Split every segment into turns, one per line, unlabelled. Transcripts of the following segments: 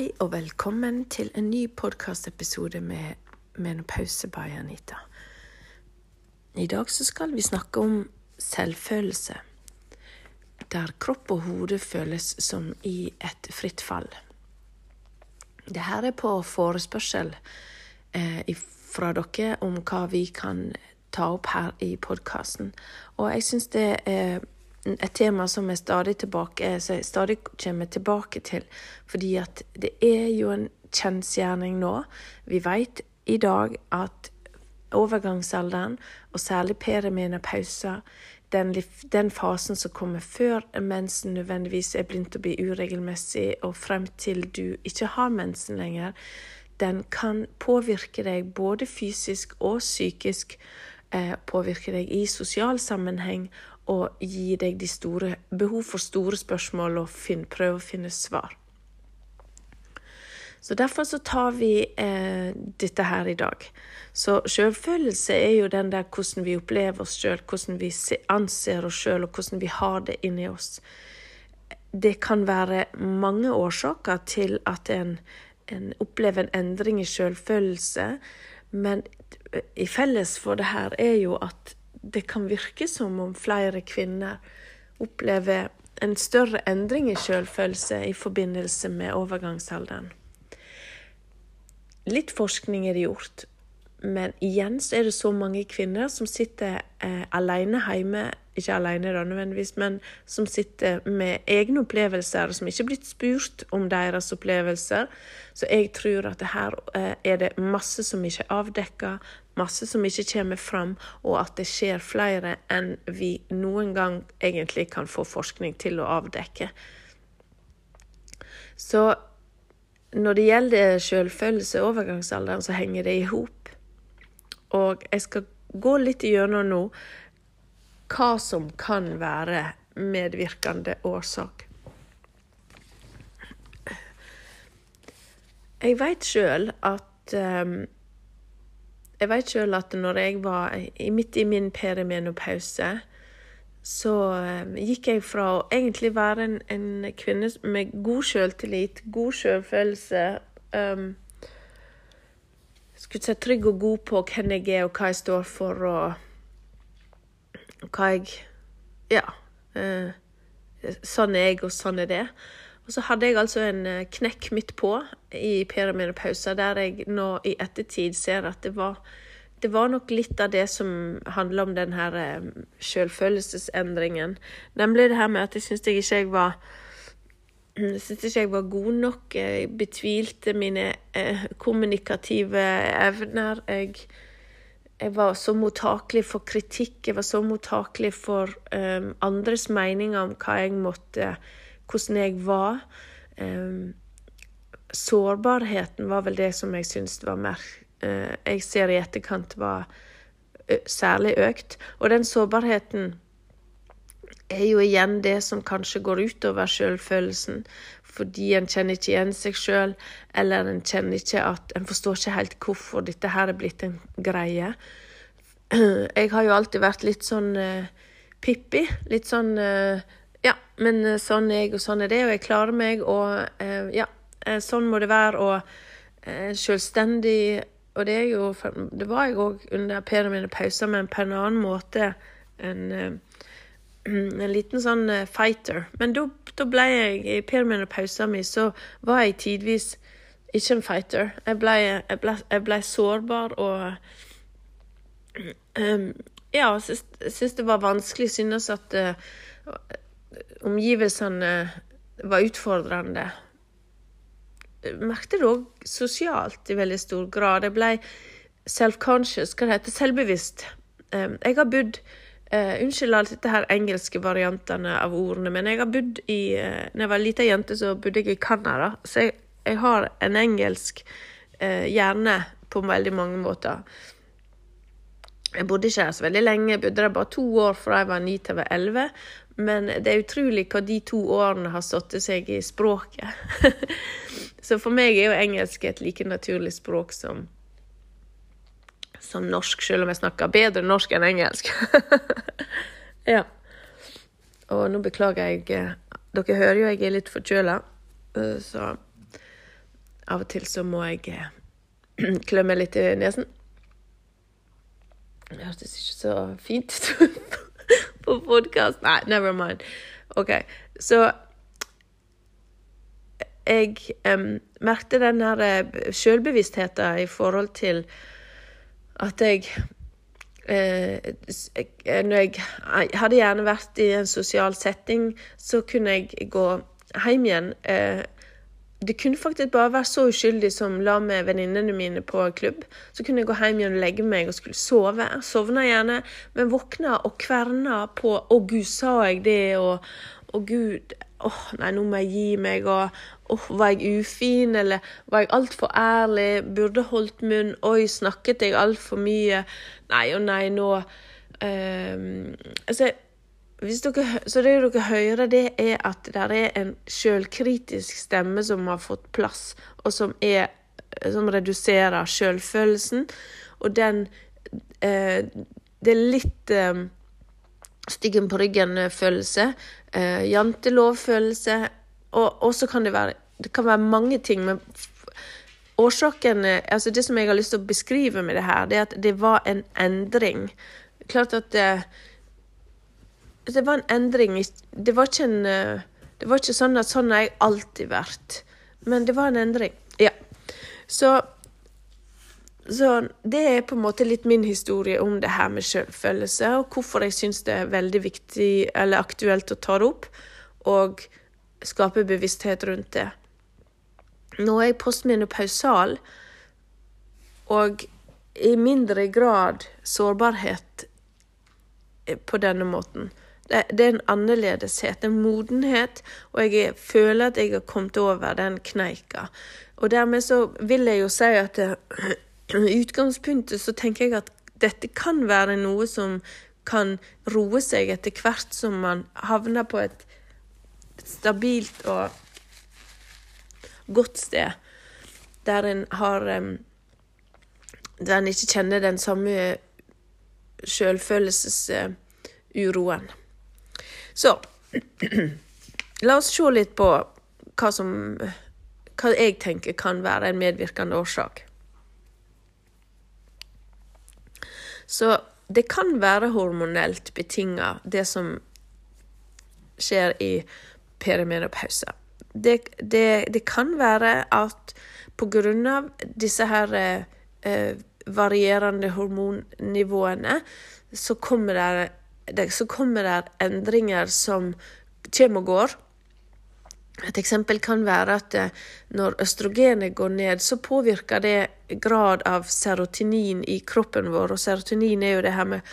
Hei og velkommen til en ny podkastepisode med Menopause by Anita. I dag så skal vi snakke om selvfølelse, der kropp og hode føles som i et fritt fall. Det her er på forespørsel eh, fra dere om hva vi kan ta opp her i podkasten, og jeg syns det er et tema som jeg stadig, tilbake, jeg stadig kommer tilbake til. Fordi at det er jo en kjensgjerning nå. Vi vet i dag at overgangsalderen, og særlig perimenopausa, den, den fasen som kommer før mensen nødvendigvis er begynt å bli uregelmessig, og frem til du ikke har mensen lenger, den kan påvirke deg både fysisk og psykisk. Eh, påvirke deg i sosial sammenheng og gi deg de store, behov for store spørsmål og finne, prøve å finne svar. Så Derfor så tar vi eh, dette her i dag. Så selvfølelse er jo den der hvordan vi opplever oss sjøl, hvordan vi anser oss sjøl, og hvordan vi har det inni oss. Det kan være mange årsaker til at en, en opplever en endring i selvfølelse, men i felles for det her er jo at det kan virke som om flere kvinner opplever en større endring i selvfølelse i forbindelse med overgangsalderen. Litt forskning er det gjort, men igjen så er det så mange kvinner som sitter eh, alene hjemme, ikke alene da nødvendigvis, men som sitter med egne opplevelser, som ikke er blitt spurt om deres opplevelser. Så jeg tror at her eh, er det masse som ikke er avdekka, masse som ikke kommer fram, og at det skjer flere enn vi noen gang egentlig kan få forskning til å avdekke. Så når det gjelder selvfølelse og overgangsalderen, så henger det i hop. Og jeg skal gå litt gjennom nå hva som kan være medvirkende årsak. Jeg veit sjøl at um, jeg vet sjøl at når jeg var midt i min perimenopause, så eh, gikk jeg fra å egentlig være en, en kvinne med god sjøltillit, god sjølfølelse um, Skulle si trygg og god på hvem jeg er og hva jeg står for, og hva jeg Ja. Uh, sånn er jeg, og sånn er det. Og så hadde jeg altså en eh, knekk midt på i perimenopausen, der jeg nå i ettertid ser at det var, det var nok litt av det som handla om den her sjølfølelsesendringen. selvfølelsesendringen. Nemlig det her med at jeg syntes ikke jeg var jeg syntes ikke jeg var god nok. Jeg betvilte mine eh, kommunikative evner. Jeg, jeg, var så mottakelig for kritikk. Jeg var så mottakelig for um, andres meninger om hva jeg måtte hvordan jeg var. Sårbarheten var vel det som jeg syntes var mer uh, Jeg ser i etterkant var særlig økt. Og den sårbarheten er jo igjen det som kanskje går utover selvfølelsen. Fordi en kjenner ikke igjen seg sjøl, eller en kjenner ikke at En forstår ikke helt hvorfor dette her er blitt en greie. Jeg har jo alltid vært litt sånn uh, Pippi. Litt sånn uh, ja, men eh, sånn er jeg, og sånn er det, og jeg klarer meg, og eh, ja, eh, sånn må det være, og selvstendig Og det er jo Det var jeg òg under Per mine pauser, men på en annen måte en, eh, en liten sånn fighter. Men da, ble jeg I Per mine pauser mi så var jeg tidvis ikke en fighter. Jeg ble, jeg ble, jeg ble sårbar og um, Ja, jeg syns det var vanskelig. Synes at uh, omgivelsene var utfordrende. Jeg merket det òg sosialt i veldig stor grad. Jeg ble self-conscious, hva det heter, selvbevisst. Jeg har bodd uh, Unnskyld alle her engelske variantene av ordene, men jeg har bodd i uh, Når jeg var lita jente, så bodde jeg i Canada, så jeg, jeg har en engelsk uh, hjerne på veldig mange måter. Jeg bodde ikke her så veldig lenge, jeg bodde der bare to år fra jeg var ni til jeg var elleve. Men det er utrolig hva de to årene har satt seg i språket. så for meg er jo engelsk et like naturlig språk som, som norsk, selv om jeg snakker bedre norsk enn engelsk. ja. Og nå beklager jeg Dere hører jo jeg er litt forkjøla, så av og til så må jeg eh, klø meg litt i nesen. Det hørtes ikke så fint ut på podkast. Nei, never mind. OK, så jeg um, merkte den her selvbevisstheten sjølbevisstheten i forhold til at jeg eh, Når jeg, jeg hadde gjerne vært i en sosial setting, så kunne jeg gå hjem igjen. Uh, det kunne faktisk bare være så uskyldig som la med venninnene mine på klubb. Så kunne jeg gå hjem igjen og legge meg og skulle sove. Sovna gjerne, men våkna og kverna på 'Å, gud, sa jeg det?' og 'Å, gud, åh, nei, nå må jeg gi meg', og 'Åh, var jeg ufin', eller 'Var jeg altfor ærlig', 'Burde holdt munn', 'Oi, snakket jeg altfor mye', 'Nei og nei, nå' um, Altså dere, så det dere hører, det er at det er en sjølkritisk stemme som har fått plass, og som, er, som reduserer sjølfølelsen. Og den eh, Det er litt eh, styggen på ryggen-følelse. Eh, jantelov-følelse. Og så kan det være Det kan være mange ting, men årsaken Altså, det som jeg har lyst til å beskrive med det her, det er at det var en endring. Klart at eh, det var en endring Det var ikke en eh, Det var ikke sånn at sånn har jeg alltid vært. Men det var en endring. Ja. Så så det er på en måte litt min historie om det her med selvfølelse, og hvorfor jeg syns det er veldig viktig eller aktuelt å ta det opp, og skape bevissthet rundt det. Nå er jeg postmenopausal, og i mindre grad sårbarhet på denne måten. Det, er en annerledeshet, en modenhet, og jeg føler at jeg har kommet over den kneika. Og dermed så vil jeg jo si at i utgangspunktet så tenker jeg at dette kan være noe som kan roe seg etter hvert som man havner på et stabilt og godt sted, der en har Der en ikke kjenner den samme sjølfølelsesuroen. Så la oss se litt på hva som hva jeg tenker kan være en medvirkende årsak. Så det kan være hormonelt betinga, det som skjer i perimenopause. Det, det, det kan være at av disse her eh, varierende hormonnivåene, så kommer det så kommer det endringer som kommer og går. Et eksempel kan være at eh, når østrogenet går ned, så påvirker det grad av serotonin i kroppen vår. Og serotonin er jo det her med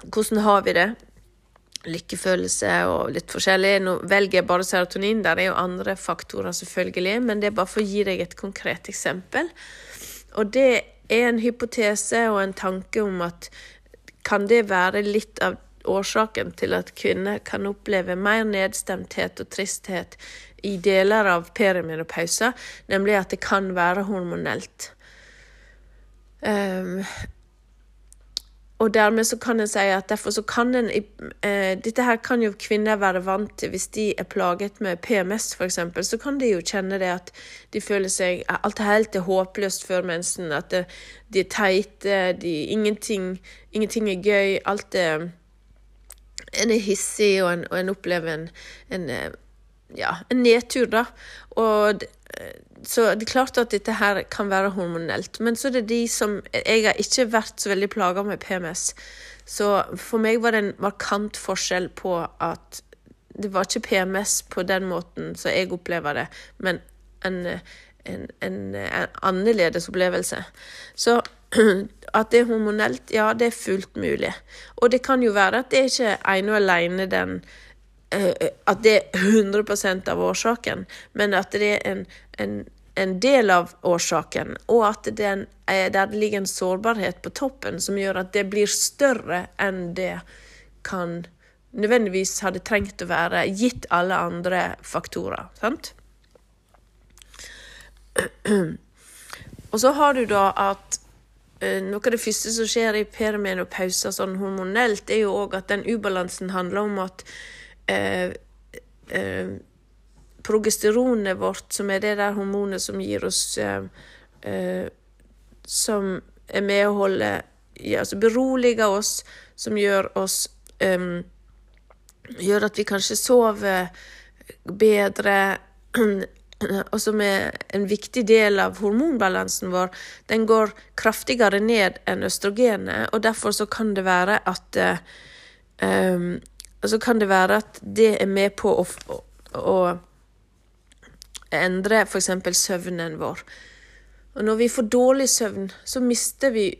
hvordan har vi det? Lykkefølelse og litt forskjellig. Nå velger jeg bare serotonin, der er jo andre faktorer selvfølgelig, men det er bare for å gi deg et konkret eksempel. Og det er en hypotese og en tanke om at kan det være litt av årsaken til at kvinner kan oppleve mer nedstemthet og tristhet i deler av perimenopausen, nemlig at det kan være hormonelt. Um, og dermed så kan en si at derfor så kan en eh, Dette her kan jo kvinner være vant til. Hvis de er plaget med PMS, f.eks., så kan de jo kjenne det at de føler seg Alt er helt håpløst før mensen. At det, de er teite, de, ingenting, ingenting, er gøy. Alt er En er hissig, og en, og en opplever en, en, eh, ja, en nedtur, da. Og så det er klart at dette her kan være hormonelt. Men så er det de som Jeg har ikke vært så veldig plaga med PMS. Så for meg var det en markant forskjell på at det var ikke PMS på den måten som jeg opplever det, men en, en, en, en annerledes opplevelse. Så at det er hormonelt, ja, det er fullt mulig. Og det kan jo være at det ikke er ene og alene den at det er 100% av årsaken, men at det er en, en, en del av årsaken, og at det, en, eh, der det ligger en sårbarhet på toppen som gjør at det blir større enn det kan nødvendigvis hadde trengt å være, gitt alle andre faktorer. Sant? Og så har du da at eh, noe av det første som skjer i perimenopause sånn hormonelt, er jo òg at den ubalansen handler om at eh, eh, progesteronet vårt, som er det der hormonet som gir oss eh, eh, Som er med å holde ja, Altså beroliger oss, som gjør oss Gjør at vi kanskje sover bedre, og som er en viktig del av hormonbalansen vår, den går kraftigere ned enn østrogenet, og derfor så kan det være at um, så kan det være at det er med på å, å, å endre f.eks. søvnen vår. Og når vi får dårlig søvn, så mister vi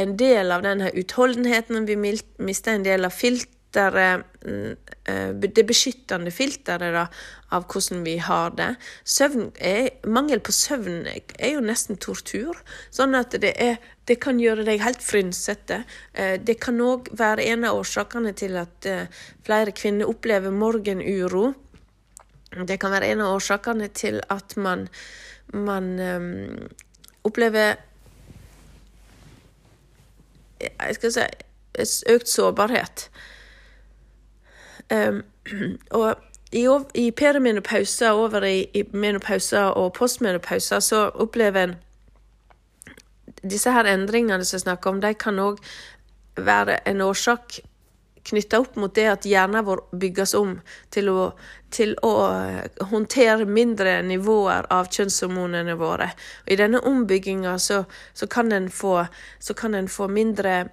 en del av denne utholdenheten. Vi mister en del av filteret, mm, eh, det beskyttende filteret da, av hvordan vi har det. Er, mangel på søvn er jo nesten tortur. Sånn at det, er, det kan gjøre deg helt frynsete. Eh, det kan òg være en av årsakene til at eh, flere kvinner opplever morgenuro. Det kan være en av årsakene til at man, man um, opplever jeg skal si økt sårbarhet. Um, og i, i perimenopause over i, i menopause og postmenopausa så opplever en disse her endringene som jeg snakker om, de kan òg være en årsak knytta opp mot det at hjernen vår bygges om til å, til å håndtere mindre nivåer av kjønnshormonene våre. Og I denne ombygginga så, så, kan en få, få mindre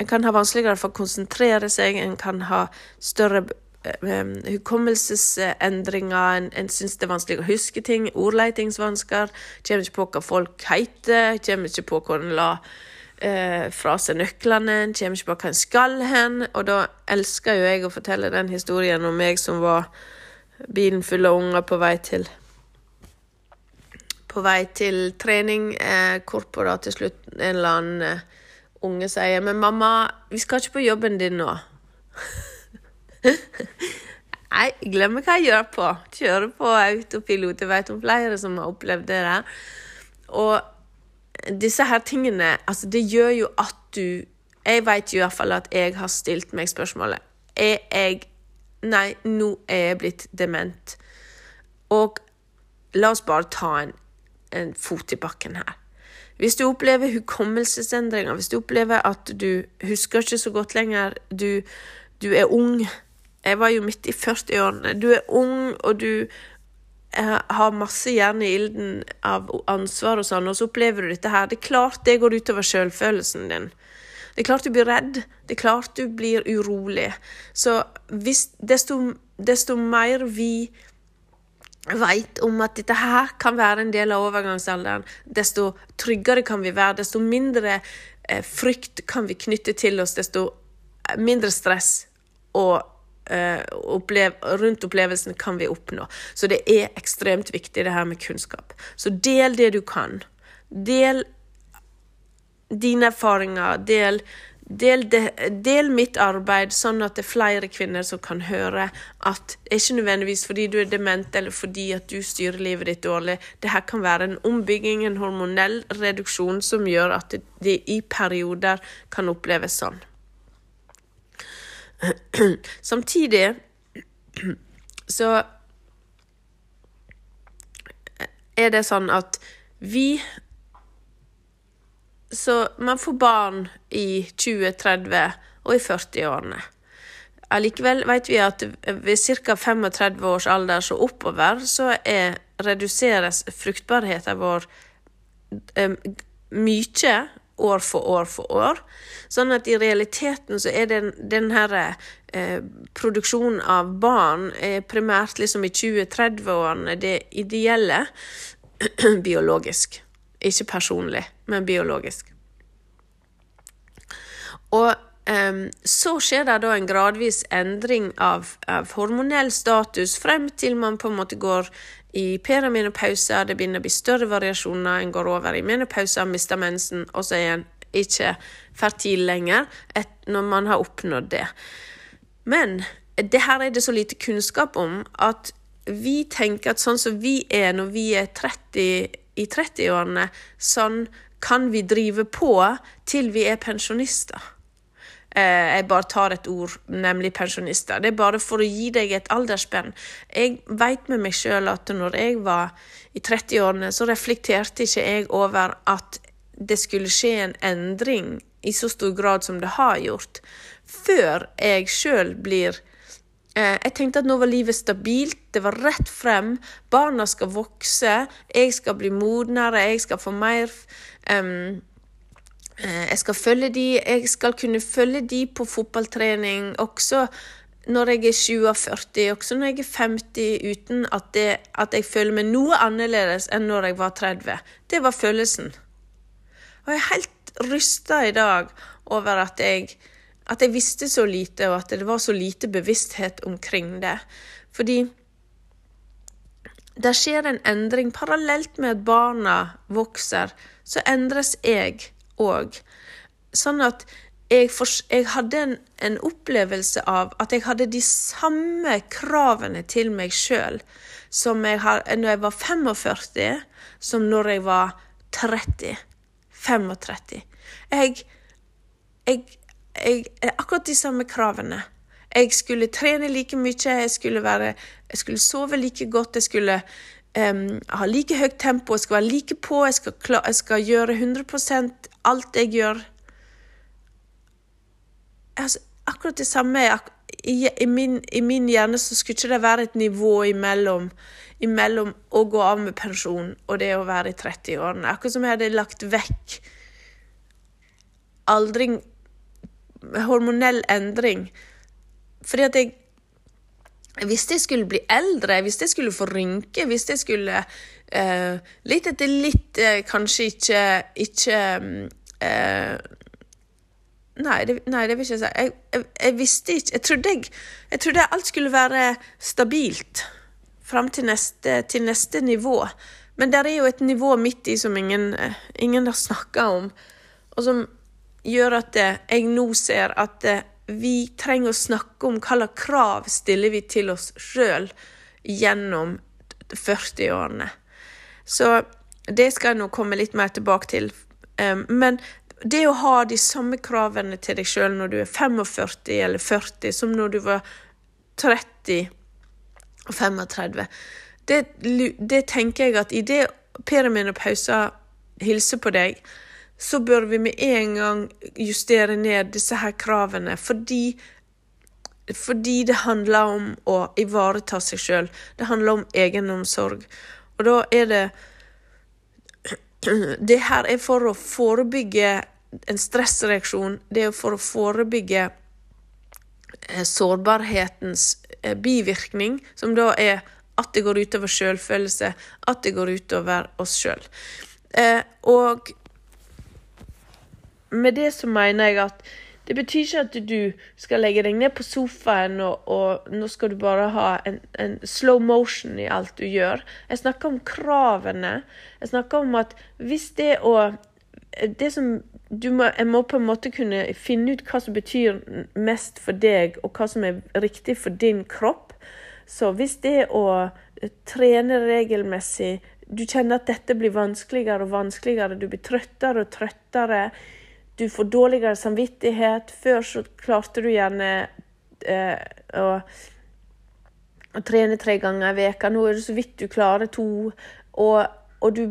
En kan ha vanskeligere for å konsentrere seg, en kan ha større hukommelsesendringer, en, en syns det er vanskelig å huske ting, ordleitingsvansker, kommer ikke på hva folk heter, kommer ikke på hvor en la eh, fra seg nøklene, kommer ikke på hva en skal hen. Og da elsker jo jeg å fortelle den historien om meg som var bilen full av unger på vei til på vei til trening, eh, hvorpå da til slutt en eller annen eh, unge sier 'Men mamma, vi skal ikke på jobben din nå'. Nei, glemmer hva jeg gjør på. Kjører på autopilot. Jeg vet om flere som har opplevd det der. Og disse her tingene, altså det gjør jo at du Jeg vet jo iallfall at jeg har stilt meg spørsmålet Er jeg Nei, nå er jeg blitt dement. Og la oss bare ta en, en fot i bakken her. Hvis du opplever hukommelsesendringer, hvis du opplever at du husker ikke så godt lenger, du, du er ung Jeg var jo midt i 40-årene. Du er ung, og du har masse jern i ilden av ansvar og sånn, og så opplever du dette her. Det er klart det går utover sjølfølelsen din. Det er klart du blir redd. Det er klart du blir urolig. Så hvis, desto, desto mer vi veit om at dette her kan være en del av overgangsalderen, desto tryggere kan vi være, desto mindre eh, frykt kan vi knytte til oss, desto mindre stress og Eh, opplev rundt opplevelsen kan vi oppnå. Så det er ekstremt viktig, det her med kunnskap. Så del det du kan. Del dine erfaringer. Del, del, de, del mitt arbeid, sånn at det er flere kvinner som kan høre at det er ikke nødvendigvis fordi du er dement eller fordi at du styrer livet ditt dårlig. Det her kan være en ombygging, en hormonell reduksjon, som gjør at det, det i perioder kan oppleves sånn. Samtidig så er det sånn at vi Så man får barn i 20-, 30- og i 40-årene. Allikevel vet vi at ved ca. 35 års alder så oppover så er, reduseres fruktbarheten vår um, mye år for år for år. Sånn at i realiteten så er den, den her eh, produksjonen av barn eh, primært liksom i 20-30-årene det ideelle biologisk. Ikke personlig, men biologisk. Og eh, så skjer det da en gradvis endring av, av hormonell status frem til man på en måte går i perimenopause, det begynner å bli større variasjoner, en går over i menopause, mister mensen, og så er en ikke fertil lenger når man har oppnådd det. Men det her er det så lite kunnskap om at vi tenker at sånn som vi er når vi er 30, i 30-årene, sånn kan vi drive på til vi er pensjonister. Eh, jeg bare tar et ord, nemlig pensjonister. Det er bare for å gi deg et aldersspenn. Jeg veit med meg sjøl at når jeg var i 30-årene, så reflekterte ikke jeg over at det skulle skje en endring i så stor grad som det har gjort, før jeg sjøl blir Eh, jeg tenkte at nå var livet stabilt, det var rett frem. Barna skal vokse, jeg skal bli modnere, jeg skal få mer um, Jeg skal følge de, jeg skal kunne følge de på fotballtrening også når jeg er 47, også når jeg er 50, uten at, det, at jeg føler meg noe annerledes enn når jeg var 30. Det var følelsen. Og jeg er helt rysta i dag over at jeg at jeg visste så lite, og at det var så lite bevissthet omkring det. Fordi det skjer en endring. Parallelt med at barna vokser, så endres jeg òg. Sånn at jeg, for, jeg hadde en, en, opplevelse av at jeg hadde de samme kravene til meg sjøl som jeg har, når jeg var 45, som når jeg var 30. 35. Jeg, jeg jeg, akkurat de samme kravene. Jeg skulle trene like mye, jeg skulle, være, jeg skulle sove like godt, jeg skulle um, ha like høyt tempo, jeg skal være like på, jeg skal, jeg skal gjøre 100% alt jeg gjør. Altså, akkurat det samme i, i, min, i, min, hjerne så skulle ikke det være et nivå imellom, imellom å gå av med pensjon og det å være i 30-årene. Akkurat som jeg hadde lagt vekk aldring hormonell endring. Fordi at jeg Hvis jeg skulle bli eldre, hvis jeg skulle få rynker, hvis jeg skulle uh, Litt etter litt uh, kanskje ikke, ikke uh, Nei det, nei det, vil ikke jeg si. Jeg, jeg, visste ikke Jeg trodde, jeg, trodde alt skulle være stabilt fram til neste, til neste nivå. Men der er jo et nivå midt i som ingen, ingen har snakka om, og som gjør at jeg nå ser at vi trenger å snakke om hva slags krav stiller vi til oss sjøl gjennom 40-årene. Så det skal jeg nå komme litt mer tilbake til. Men det å ha de samme kravene til deg sjøl når du er 45 eller 40, som når du var 30 og 35, det, det tenker jeg at i det Per og Pausa hilser på deg, så bør vi med en gang justere ned disse her kravene, fordi, fordi det handler om å ivareta seg sjøl. Det handler om egenomsorg. Og da er det Det her er for å forebygge en stressreaksjon. Det er for å forebygge eh, sårbarhetens eh, bivirkning, som da er at det går utover sjølfølelse, at det går utover oss sjøl. Eh, og med det så mener jeg at det betyr ikke at du skal legge deg ned på sofaen og, og nå skal du bare ha en, en, slow motion i alt du gjør. Jeg snakker om kravene. Jeg snakker om at hvis det å det som du må, Jeg må på en måte kunne finne ut hva som betyr mest for deg, og hva som er riktig for din kropp. Så hvis det å trene regelmessig Du kjenner at dette blir vanskeligere og vanskeligere, du blir trøttere og trøttere du får dårligere samvittighet. Før så klarte du gjerne eh, å, å, trene tre ganger i veka. Nå er det så vidt du klarer to. Og, og du,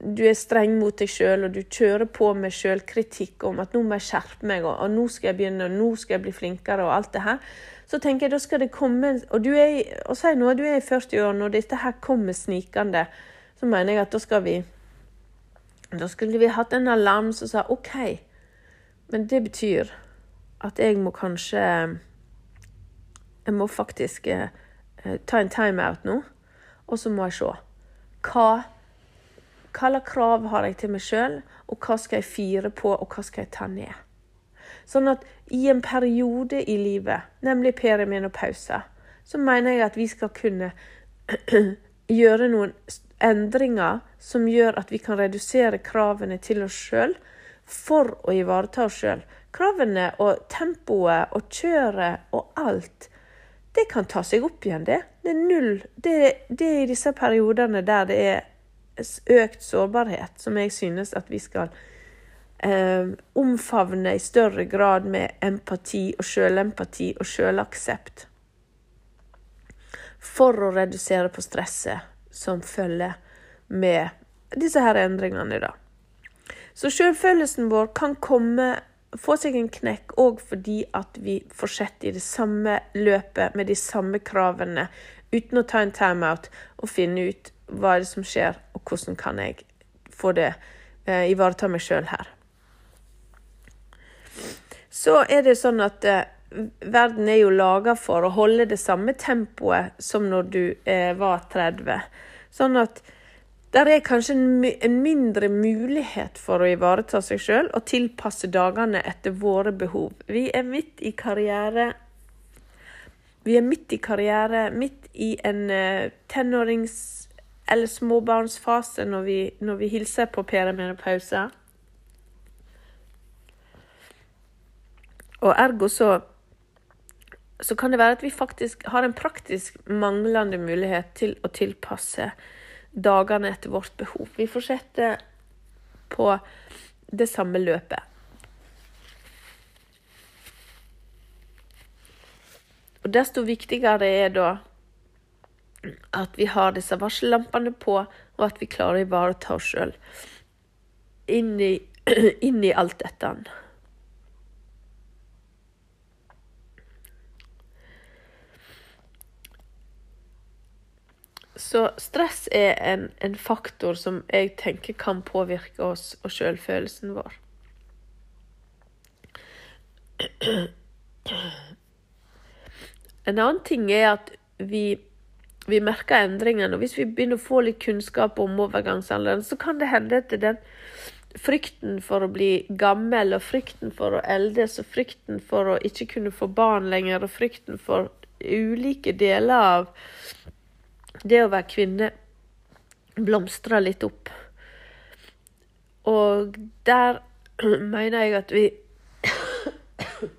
du, er streng mot deg sjøl, og du kjører på med sjølkritikk om at nå må jeg skjerpe meg, og, nå skal jeg begynne, og nå skal jeg bli flinkere, og alt det her. Så tenker jeg, da skal det komme Og du er, og si nå, du er i 40 år, og dette her kommer snikende. Så mener jeg at da skal vi da skulle vi hatt en alarm som sa OK, men det betyr at jeg må kanskje Jeg må faktisk eh, ta en timeout nå, og så må jeg se. Hva hva slags krav har jeg til meg sjøl, og hva skal jeg fire på, og hva skal jeg ta ned? Sånn at i en periode i livet, nemlig perimenopause, så mener jeg at vi skal kunne gjøre noen endringer som gjør at vi kan redusere kravene til oss sjøl for å ivareta oss sjøl. Kravene og tempoet og kjøret og alt, det kan ta seg opp igjen, det. Det er null. Det, det er i disse periodene der det er økt sårbarhet, som jeg synes at vi skal eh, omfavne i større grad med empati og sjølempati og sjølaksept. For å redusere på stresset som følger med disse her endringene. da. Så sjølfølelsen vår kan komme, få seg en knekk òg fordi at vi fortsetter i det samme løpet med de samme kravene uten å ta en timeout og finne ut hva er det som skjer, og hvordan kan jeg få det eh, ivareta meg sjøl her. Så er det sånn at eh, verden er jo laga for å holde det samme tempoet som når du eh, var 30. Sånn at der er kanskje en, en mindre mulighet for å ivareta seg sjøl og tilpasse dagene etter våre behov. Vi er midt i karriere vi er midt i karriere, midt i en eh, tenårings- eller småbarnsfase når vi, når vi hilser på perimenopause. Og ergo så så kan det være at vi faktisk har en praktisk manglende mulighet til å tilpasse dagene etter vårt behov. Vi fortsetter på det samme løpet. Og desto viktigere er da at vi har disse varsellampene på, og at vi klarer å ivareta oss sjøl inn, inn, i alt dette. Så stress er en, en, faktor som jeg tenker kan påvirke oss og sjølfølelsen vår. En annen ting er at vi, vi merker endringene. Og hvis vi begynner å få litt kunnskap om overgangsalderen, så kan det hende at den frykten for å bli gammel, og frykten for å eldes, og frykten for å ikke kunne få barn lenger, og frykten for ulike deler av det å være kvinne blomstrer litt opp. Og der mener jeg at vi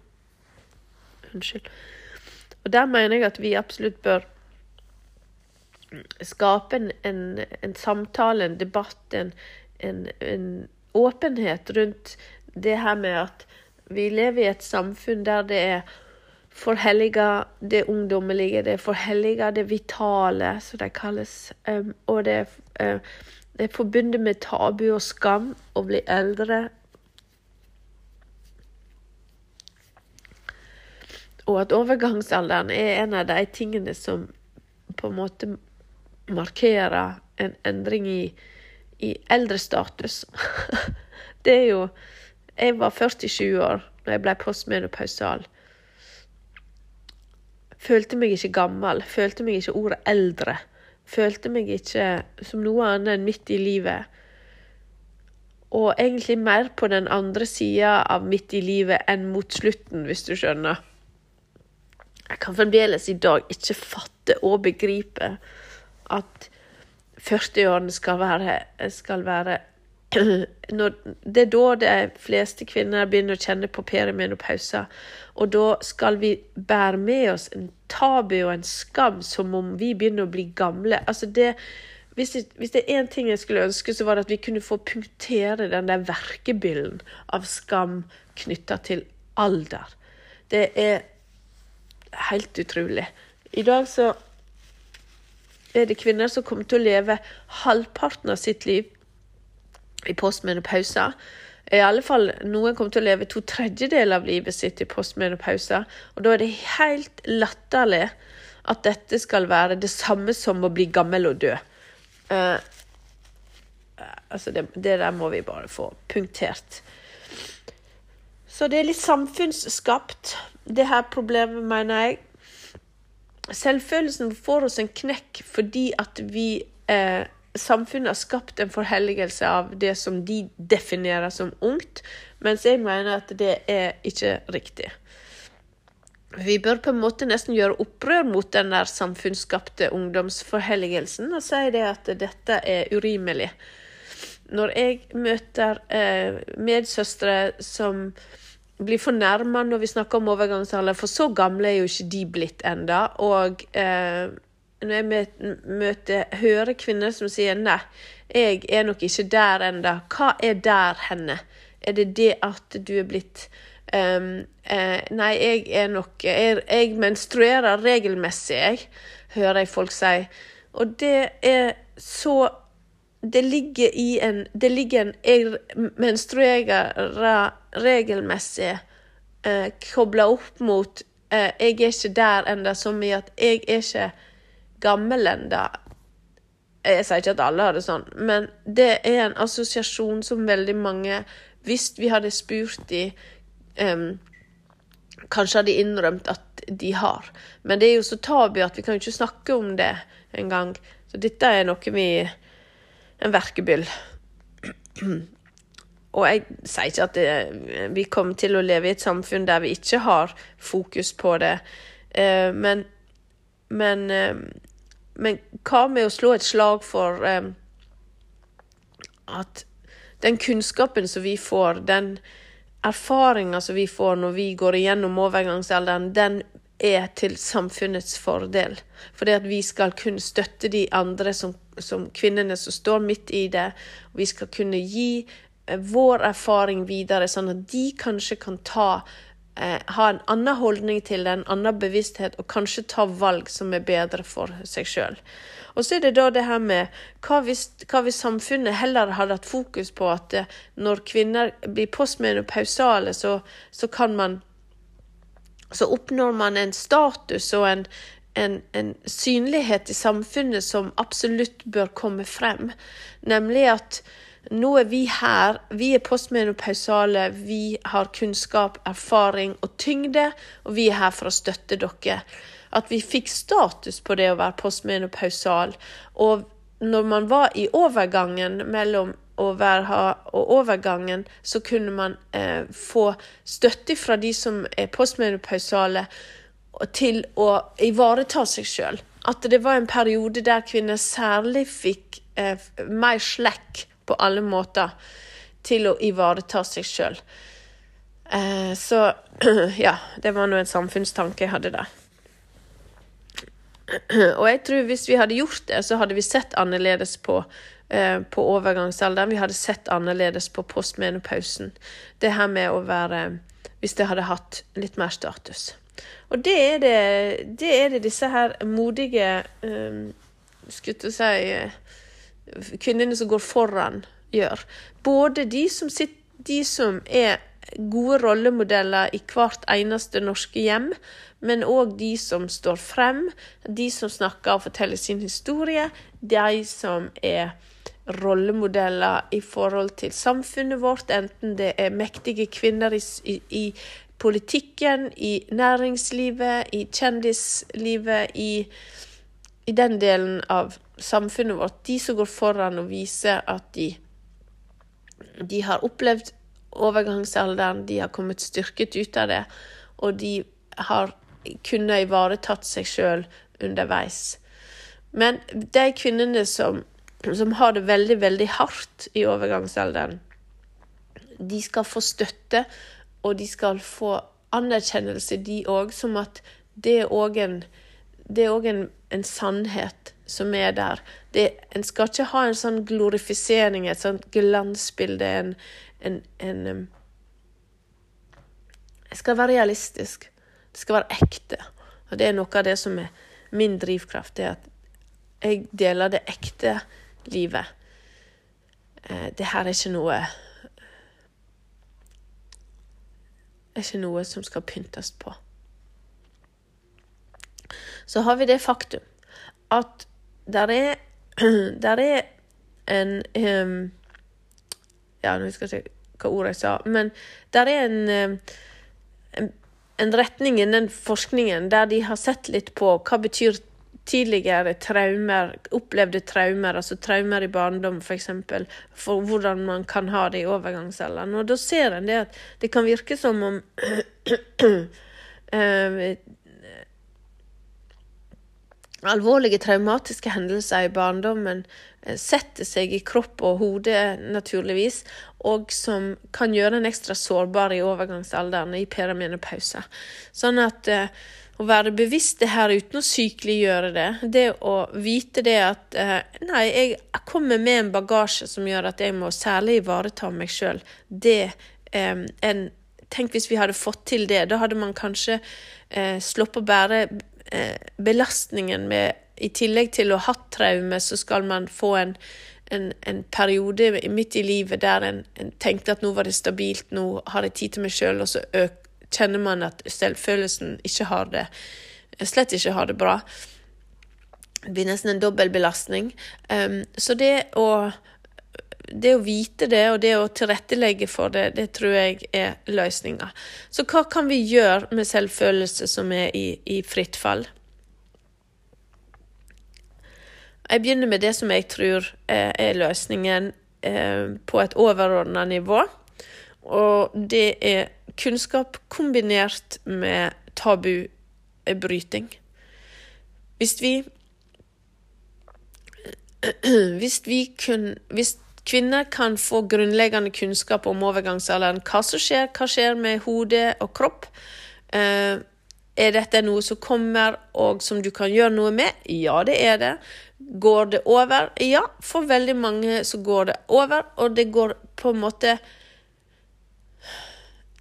Unnskyld. Og der mener jeg at vi absolutt bør skape en, en, en samtale, en debatt, en, en, åpenhet rundt det her med at vi lever i et samfunn der det er forhelliga det ungdommelige, det forhellige det vitale, som det kalles. Um, og det uh, det er forbundet med tabu og skam å bli eldre, Og at overgangsalderen er en av de tingene som på en måte markerer en endring i, i eldrestatus. det er jo Jeg var 47 år da jeg ble postmenopausal. Følte meg ikke gammel, følte meg ikke ordet eldre. Følte meg ikke som noe annet enn midt i livet. Og egentlig mer på den andre sida av midt i livet enn mot slutten, hvis du skjønner. Jeg kan fremdeles i dag ikke fatte og begripe at 40-årene skal skal være når, Det er da de fleste kvinner begynner å kjenne på perimenopausa. Og da skal vi bære med oss en tabu og en skam som om vi begynner å bli gamle. Altså det, hvis, det, hvis det er én ting jeg skulle ønske, så var det at vi kunne få punktere den der verkebyllen av skam knytta til alder. Det er helt utrolig. I dag så er det kvinner som kommer til å leve halvparten av sitt liv i postmenopausa. I alle fall noen kommer til å leve to tredjedeler av livet sitt i postmenopausa. Og da er det helt latterlig at dette skal være det samme som å bli gammel og dø. Uh, altså det, det der må vi bare få punktert. Så det er litt samfunnsskapt, det her problemet, mener jeg. Selvfølelsen får oss en knekk fordi at vi eh, Samfunnet har skapt en forhelligelse av det som de definerer som ungt, mens jeg mener at det er ikke riktig. Vi bør på en måte nesten gjøre opprør mot den der samfunnsskapte ungdomsforhelligelsen og si det at dette er urimelig. Når jeg møter eh, medsøstre som blir fornærma når vi snakker om overgangsalder, for så gamle er jo ikke de blitt enda. Og eh, når jeg møter, hører kvinner som sier nei, jeg er nok ikke der enda. Hva er der henne? Er det det at du er blitt um, uh, Nei, jeg er nok jeg, jeg menstruerer regelmessig, jeg, hører jeg folk si. Og det er så det ligger i en Det ligger en Jeg menstruerer regelmessig eh, kobla opp mot eh, Jeg er ikke der ennå, som i at jeg er ikke gammel ennå. Jeg sier ikke at alle har det sånn, men det er en assosiasjon som veldig mange Hvis vi hadde spurt de um, Kanskje hadde innrømt at de har. Men det er jo så tabu at vi kan jo ikke snakke om det engang. Så dette er noe vi En verkebyll. Og jeg sier ikke at det, vi kommer til å leve i et samfunn der vi ikke har fokus på det, eh, men, men, men hva med å slå et slag for at den kunnskapen som vi får, den erfaringa som vi får når vi går igjennom overgangsalderen, den er til samfunnets fordel. Fordi at vi skal kunne støtte de andre som, som kvinnene som står midt i det. Og vi skal kunne gi Eh, vår erfaring videre, sånn at de kanskje kan ta eh, ha en annen holdning til det, en annen bevissthet, og kanskje ta valg som er bedre for seg sjøl. Og så er det da det her med hva hvis, hva hvis samfunnet heller hadde hatt fokus på at eh, når kvinner blir postmenopausale, så, så kan man Så oppnår man en status og en, en, en, synlighet i samfunnet som absolutt bør komme frem. Nemlig at nå er vi her, vi er postmenopausale, vi har kunnskap, erfaring og tyngde, og vi er her for å støtte dere. At vi fikk status på det å være postmenopausal. Og når man var i overgangen mellom å være og overgangen, så kunne man eh, få støtte fra de som er postmenopausale, til å ivareta seg sjøl. At det var en periode der kvinner særlig fikk eh, mer slekk på alle måter til å ivareta seg sjøl. Eh, så ja, det var nå en samfunnstanke jeg hadde der. Og jeg tror hvis vi hadde gjort det, så hadde vi sett annerledes på, eh, på overgangsalderen. Vi hadde sett annerledes på postmenopausen. Det her med å være Hvis det hadde hatt litt mer status. Og det er det, det, er det disse her modige um, Skulle jeg si uh, kvinnene som går foran, gjør. Både de som, sitter, de som er gode rollemodeller i hvert eneste norske hjem, men òg de som står frem, de som snakker og forteller sin historie, de som er rollemodeller i forhold til samfunnet vårt, enten det er mektige kvinner i, i, i politikken, i næringslivet, i kjendislivet, i, i den delen av samfunnet vårt, de som går foran og viser at de, de har opplevd overgangsalderen, de har kommet styrket ut av det, og de har kunnet ivaretatt seg sjøl underveis. Men de kvinnene som, som har det veldig, veldig hardt i overgangsalderen, de skal få støtte, og de skal få anerkjennelse, de òg, som at det er òg en, en, en sannhet som er der. Det, en skal ikke ha en sånn glorifisering, et sånt glansbilde, en, en, en um, Det skal være realistisk. Det skal være ekte. Og det er noe av det som er min drivkraft, det er at jeg deler det ekte livet. Eh, det her er ikke noe er ikke noe som skal pyntes på. Så har vi det faktum at der er, der er en um, Ja, nå husker jeg ikke hva ordet jeg sa, men der er en, en, en retning innen forskningen der de har sett litt på hva betyr tidligere traumer, opplevde traumer, altså traumer i barndom f.eks., for, for hvordan man kan ha det i overgangsalderen. Og da ser en det at det kan virke som om Alvorlige traumatiske hendelser i barndommen eh, setter seg i kropp og hode, naturligvis, og som kan gjøre en ekstra sårbar i overgangsalderen, i perimenopause. Sånn at uh, å være bevisst det her uten å sykeliggjøre det, det å vite det at uh, Nei, jeg kommer med en bagasje som gjør at jeg må særlig ivareta meg sjøl. Det eh, en Tenk hvis vi hadde fått til det. Da hadde man kanskje eh, sluppet å bære eh, belastningen med I tillegg til å ha hatt traume, så skal man få en, en, en periode midt i livet der en, en, tenkte at nå var det stabilt, nå har jeg tid til meg sjøl, og så øk, kjenner man at selvfølelsen ikke har det slett ikke har det bra. Det blir nesten en dobbel belastning. Um, så det å, det å vite det, og det å tilrettelegge for det, det tror jeg er løsninga. Så hva kan vi gjøre med selvfølelse som er i, i fritt fall? Jeg begynner med det som jeg tror eh, er løsningen eh, på et overordna nivå. Og det er kunnskap kombinert med tabubryting. Hvis vi hvis, vi kun, kvinner kan få grunnleggende kunnskap om overgangsalderen, hva som skjer, hva skjer med hode og kropp, eh, er dette noe som kommer og som du kan gjøre noe med? Ja, det er det. Går det over? Ja, for veldig mange så går det over, og det går på en måte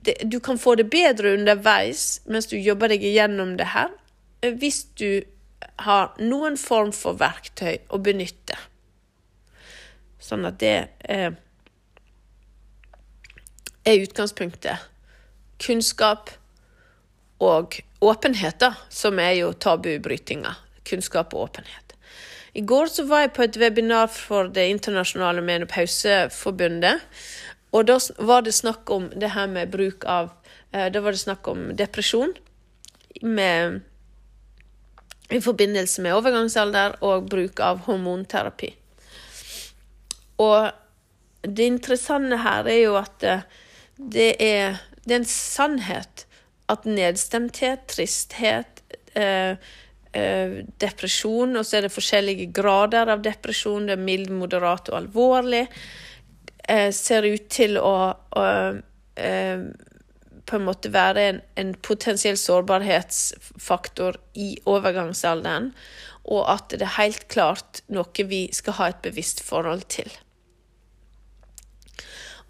det, Du kan få det bedre underveis mens du jobber deg igjennom det her, hvis du har noen form for verktøy å benytte. Sånn at det er, er utgangspunktet. Kunnskap og åpenhet, da, som er jo tabubrytinga. Kunnskap og åpenhet. I går så var jeg på et webinar for Det internasjonale menopauseforbundet. Og da var det snakk om det her med bruk av eh, Da var det snakk om depresjon med i forbindelse med overgangsalder og bruk av hormonterapi. Og det interessante her er jo at det er, det er en sannhet at nedstemthet, tristhet, eh, eh, depresjon, og så er det forskjellige grader av depresjon, det er mild, moderat og alvorlig, eh, ser ut til å, å eh, på en måte være en, en potensiell sårbarhetsfaktor i overgangsalderen, og at det er helt klart noe vi skal ha et bevisst forhold til.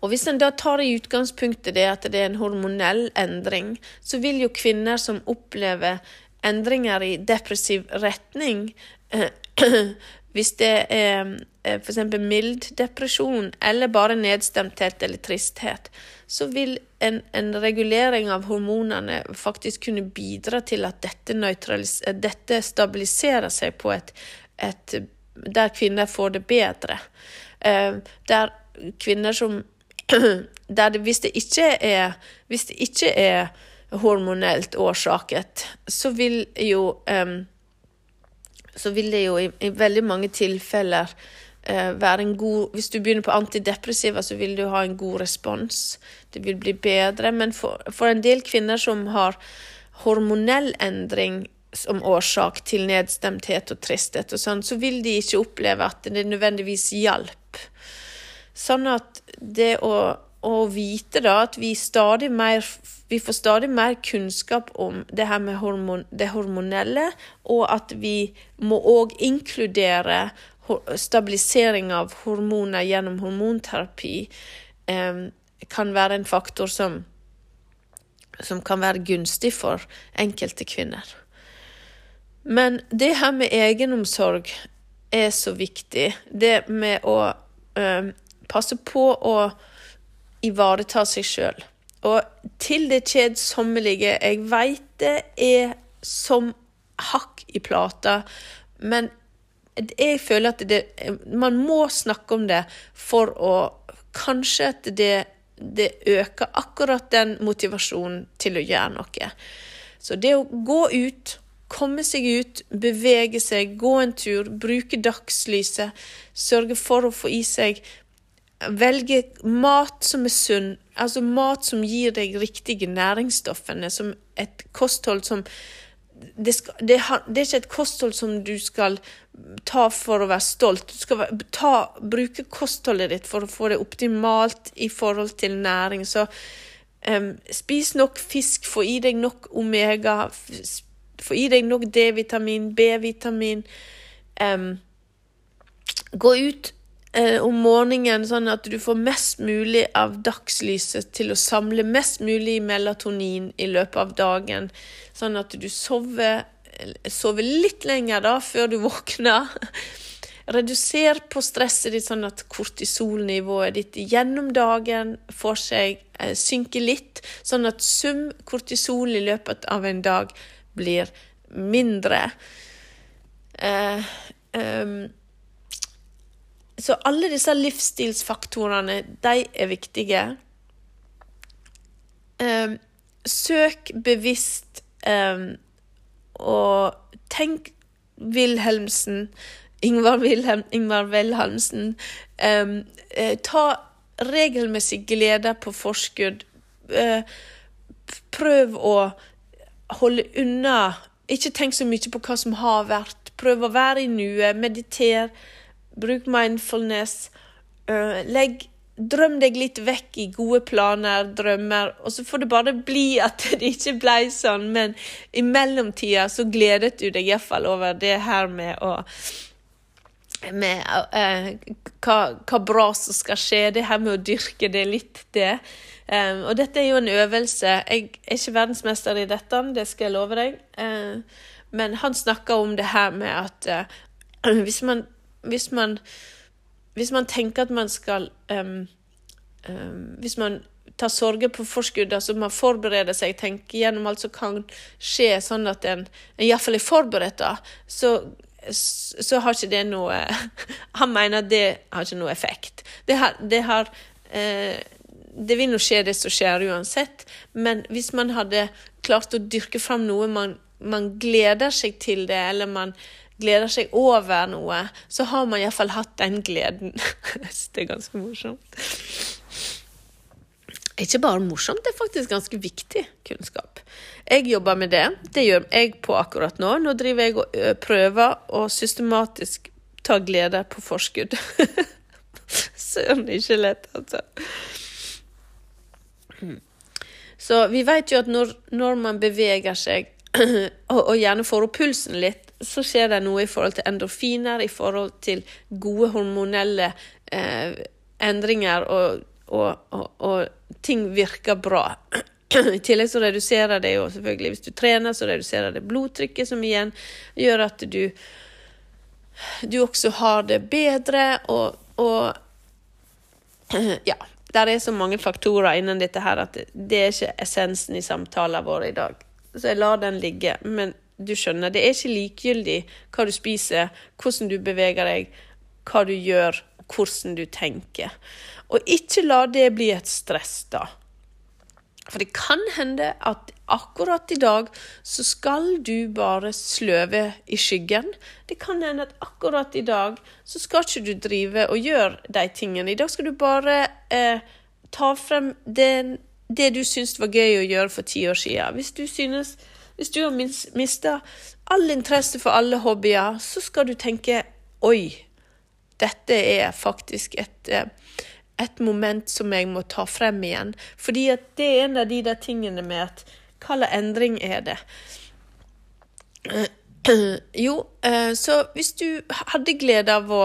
Og Hvis en da tar i utgangspunktet det at det er en hormonell endring, så vil jo kvinner som opplever endringer i depressiv retning, hvis det er eh, f.eks. mild depresjon eller bare nedstemthet eller tristhet, så vil en, en, regulering av hormonene faktisk kunne bidra til at dette, dette stabiliserer seg på et, et, Der kvinner får det bedre. Eh, der kvinner som det, hvis, det er, hvis det ikke er hormonelt årsaket, så vil jo um, så vil det jo i, i veldig mange tilfeller uh, være en god Hvis du begynner på antidepressiva, så vil du ha en god respons. Det vil bli bedre. Men for, for en del kvinner som har hormonell endring som årsak til nedstemthet og tristhet og sånn, så vil de ikke oppleve at det nødvendigvis hjalp. Sånn at det å, å vite da at vi mer vi får stadig mer kunnskap om det her med hormon, det hormonelle, og at vi må òg inkludere stabilisering av hormoner gjennom hormonterapi, eh, kan være en faktor som, som kan være gunstig for enkelte kvinner. Men det her med egenomsorg er så viktig. Det med å passe på å ivareta seg sjøl. Og til det kjedsommelige Jeg veit det er som hakk i plata, men jeg føler at det, man må snakke om det for å Kanskje at det, det øker akkurat den motivasjonen til å gjøre noe. Så det å gå ut, komme seg ut, bevege seg, gå en tur, bruke dagslyset, sørge for å få i seg Velge mat som er sunn, altså mat som gir deg riktige næringsstoffene, som et kosthold som det, skal, det, det, er ikke et kosthold som du skal ta for å være stolt. Du skal ta, bruke kostholdet ditt for å få det optimalt i forhold til næring. Så um, spis nok fisk, få i deg nok omega, få i deg nok D-vitamin, B-vitamin. Um, gå ut eh, om morgenen, sånn at du får mest mulig av dagslyset til å samle mest mulig melatonin i løpet av dagen, sånn at du sover, sover litt lenger da, før du våkner. Reduser på stresset ditt, sånn at kortisolnivået ditt gjennom dagen får seg eh, synke litt, sånn at sum kortisol i løpet av en dag blir mindre. Eh, um, så alle disse livsstilsfaktorene, de er viktige. Um, søk bevisst um, og tenk Wilhelmsen, Ingvar, Wilhelm, Ingvar Wilhelmsen. Um, uh, ta regelmessig glede på forskudd. Uh, prøv å holde unna. Ikke tenk så mye på hva som har vært. Prøv å være i nuet. Mediter Bruk mindfulness. Uh, legg Drøm deg litt vekk i gode planer, drømmer, og så får det bare bli at det ikke ble sånn, men i mellomtida så gledet du deg iallfall over det her med å med uh, hva, hva, bra som skal skje, det her med å dyrke det litt, det. Um, og dette er jo en øvelse. Jeg er ikke verdensmester i dette, det skal jeg love deg. Uh, men han snakker om det her med at uh, hvis man hvis man, hvis man tenker at man skal um, um, Hvis man tar sorger på forskudd, altså man forbereder seg, tenker gjennom alt som kan skje, sånn at en, en iallfall er forberedt, da, så, så har ikke det noe Han mener at det har ikke noe effekt. Det har, det har eh, det vil nå skje, det som skjer uansett, men hvis man hadde klart å dyrke fram noe man, man gleder seg til det, eller man gleder seg over noe, så har man iallfall hatt den gleden. det er ganske morsomt. Ikke bare morsomt, det er faktisk ganske viktig kunnskap. Jeg jobber med det. Det gjør jeg på akkurat nå. Nå driver jeg og prøver å systematisk ta glede på forskudd. Søren, ikke lett, altså. Så vi vet jo at når, når man beveger seg, og, og gjerne får opp pulsen litt, så skjer det noe i forhold til endorfiner, i forhold til gode hormonelle eh, endringer, og, og, og, og, ting virker bra. I tillegg så reduserer det jo selvfølgelig Hvis du trener, så reduserer det blodtrykket, som igjen gjør at du du også har det bedre, og, ja. Der er så mange faktorer innen dette her at det er ikke essensen i samtalen vår i dag. Så jeg lar den ligge. Men du skjønner, det er ikke likegyldig hva du spiser, hvordan du beveger deg, hva du gjør, hvordan du tenker. Og ikke la det bli et stress, da. For det kan hende at akkurat i dag så skal du bare sløve i skyggen. Det kan hende at akkurat i dag så skal ikke du drive og gjøre de tingene. I dag skal du bare eh, ta frem det, det du syns var gøy å gjøre for ti år siden. Hvis du synes hvis du har mista all interesse for alle hobbyer, så skal du tenke oi, dette er faktisk et, eh, et moment som jeg må ta frem igjen. Fordi det er en av de der tingene med at hva slags endring er det? Jo, eh, så hvis du hadde glede av å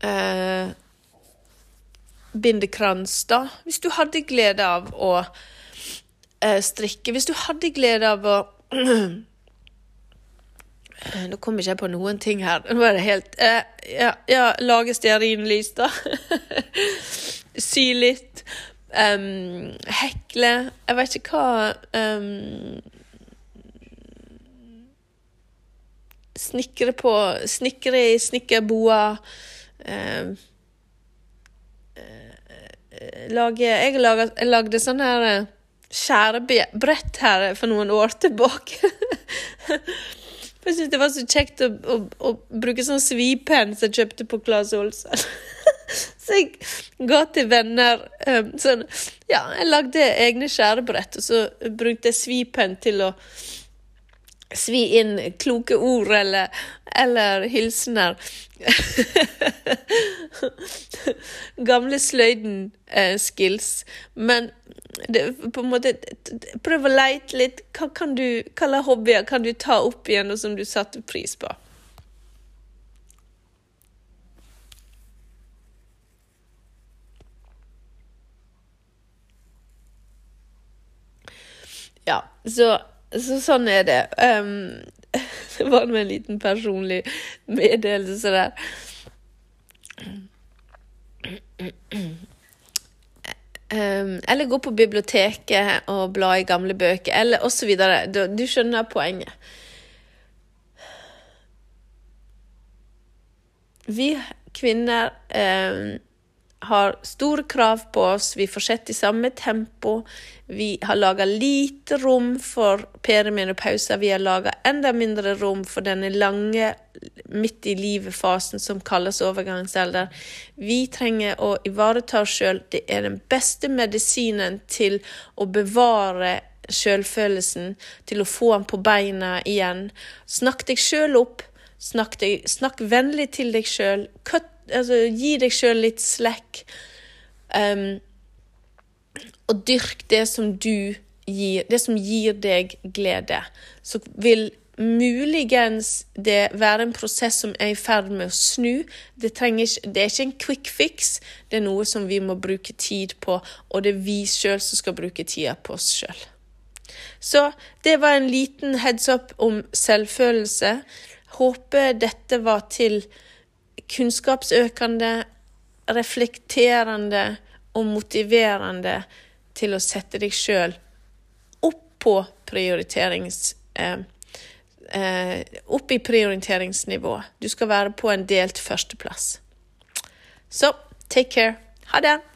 eh, binde krans, da Hvis du hadde glede av å strikke, hvis du hadde glede av å Nå kommer ikke jeg på noen ting her. Nå er det helt eh, Ja, ja lage stearinlys, da. Sy litt. Um, hekle. Jeg vet ikke hva um, Snikre på Snikre i snekkerboa. Um, lage Jeg, lagde, jeg lagde sånn her eh, skjærebrett her for noen år tilbake. jeg syntes det var så kjekt å, å, å bruke sånn svipenn som jeg kjøpte på Claes Olsen. så jeg ga til venner um, sånn Ja, jeg lagde egne skjærebrett, og så brukte jeg svipenn til å svi inn kloke ord eller, eller hilsener. Gamle sløyden-skills. Eh, Men det, på en måte prøv å leite litt. Hva, kan du, kalle hobbyer kan du ta opp igjen, noe som du satte pris på? Ja, så så, sånn er det. Um, det var med en liten personlig meddelelse der. Um, eller gå på biblioteket og bla i gamle bøker, eller osv. Du, du skjønner poenget. Vi kvinner um, har store krav på oss, vi fortsetter i samme tempo. Vi har laga lite rom for perimenopauser, vi har laga enda mindre rom for denne lange midt i livet-fasen som kalles overgangsalder. Vi trenger å ivareta oss sjøl. Det er den beste medisinen til å bevare sjølfølelsen, til å få den på beina igjen. Snakk deg sjøl opp. Snakk, deg, snakk vennlig til deg sjøl altså, gi deg sjøl litt slack. Um, og dyrk det som du gir, det som gir deg glede. Så vil muligens det være en prosess som er i ferd med å snu. Det, trenger, det, er ikke en quick fix, det er noe som vi må bruke tid på, og det er vi sjøl som skal bruke tida på oss sjøl. Så det var en liten heads up om selvfølelse. Håper dette var til kunnskapsøkende, reflekterende og motiverende til å sette deg sjøl opp på prioriterings... Eh, eh, opp i prioriteringsnivå. Du skal være på en delt førsteplass. Så take care. Ha det!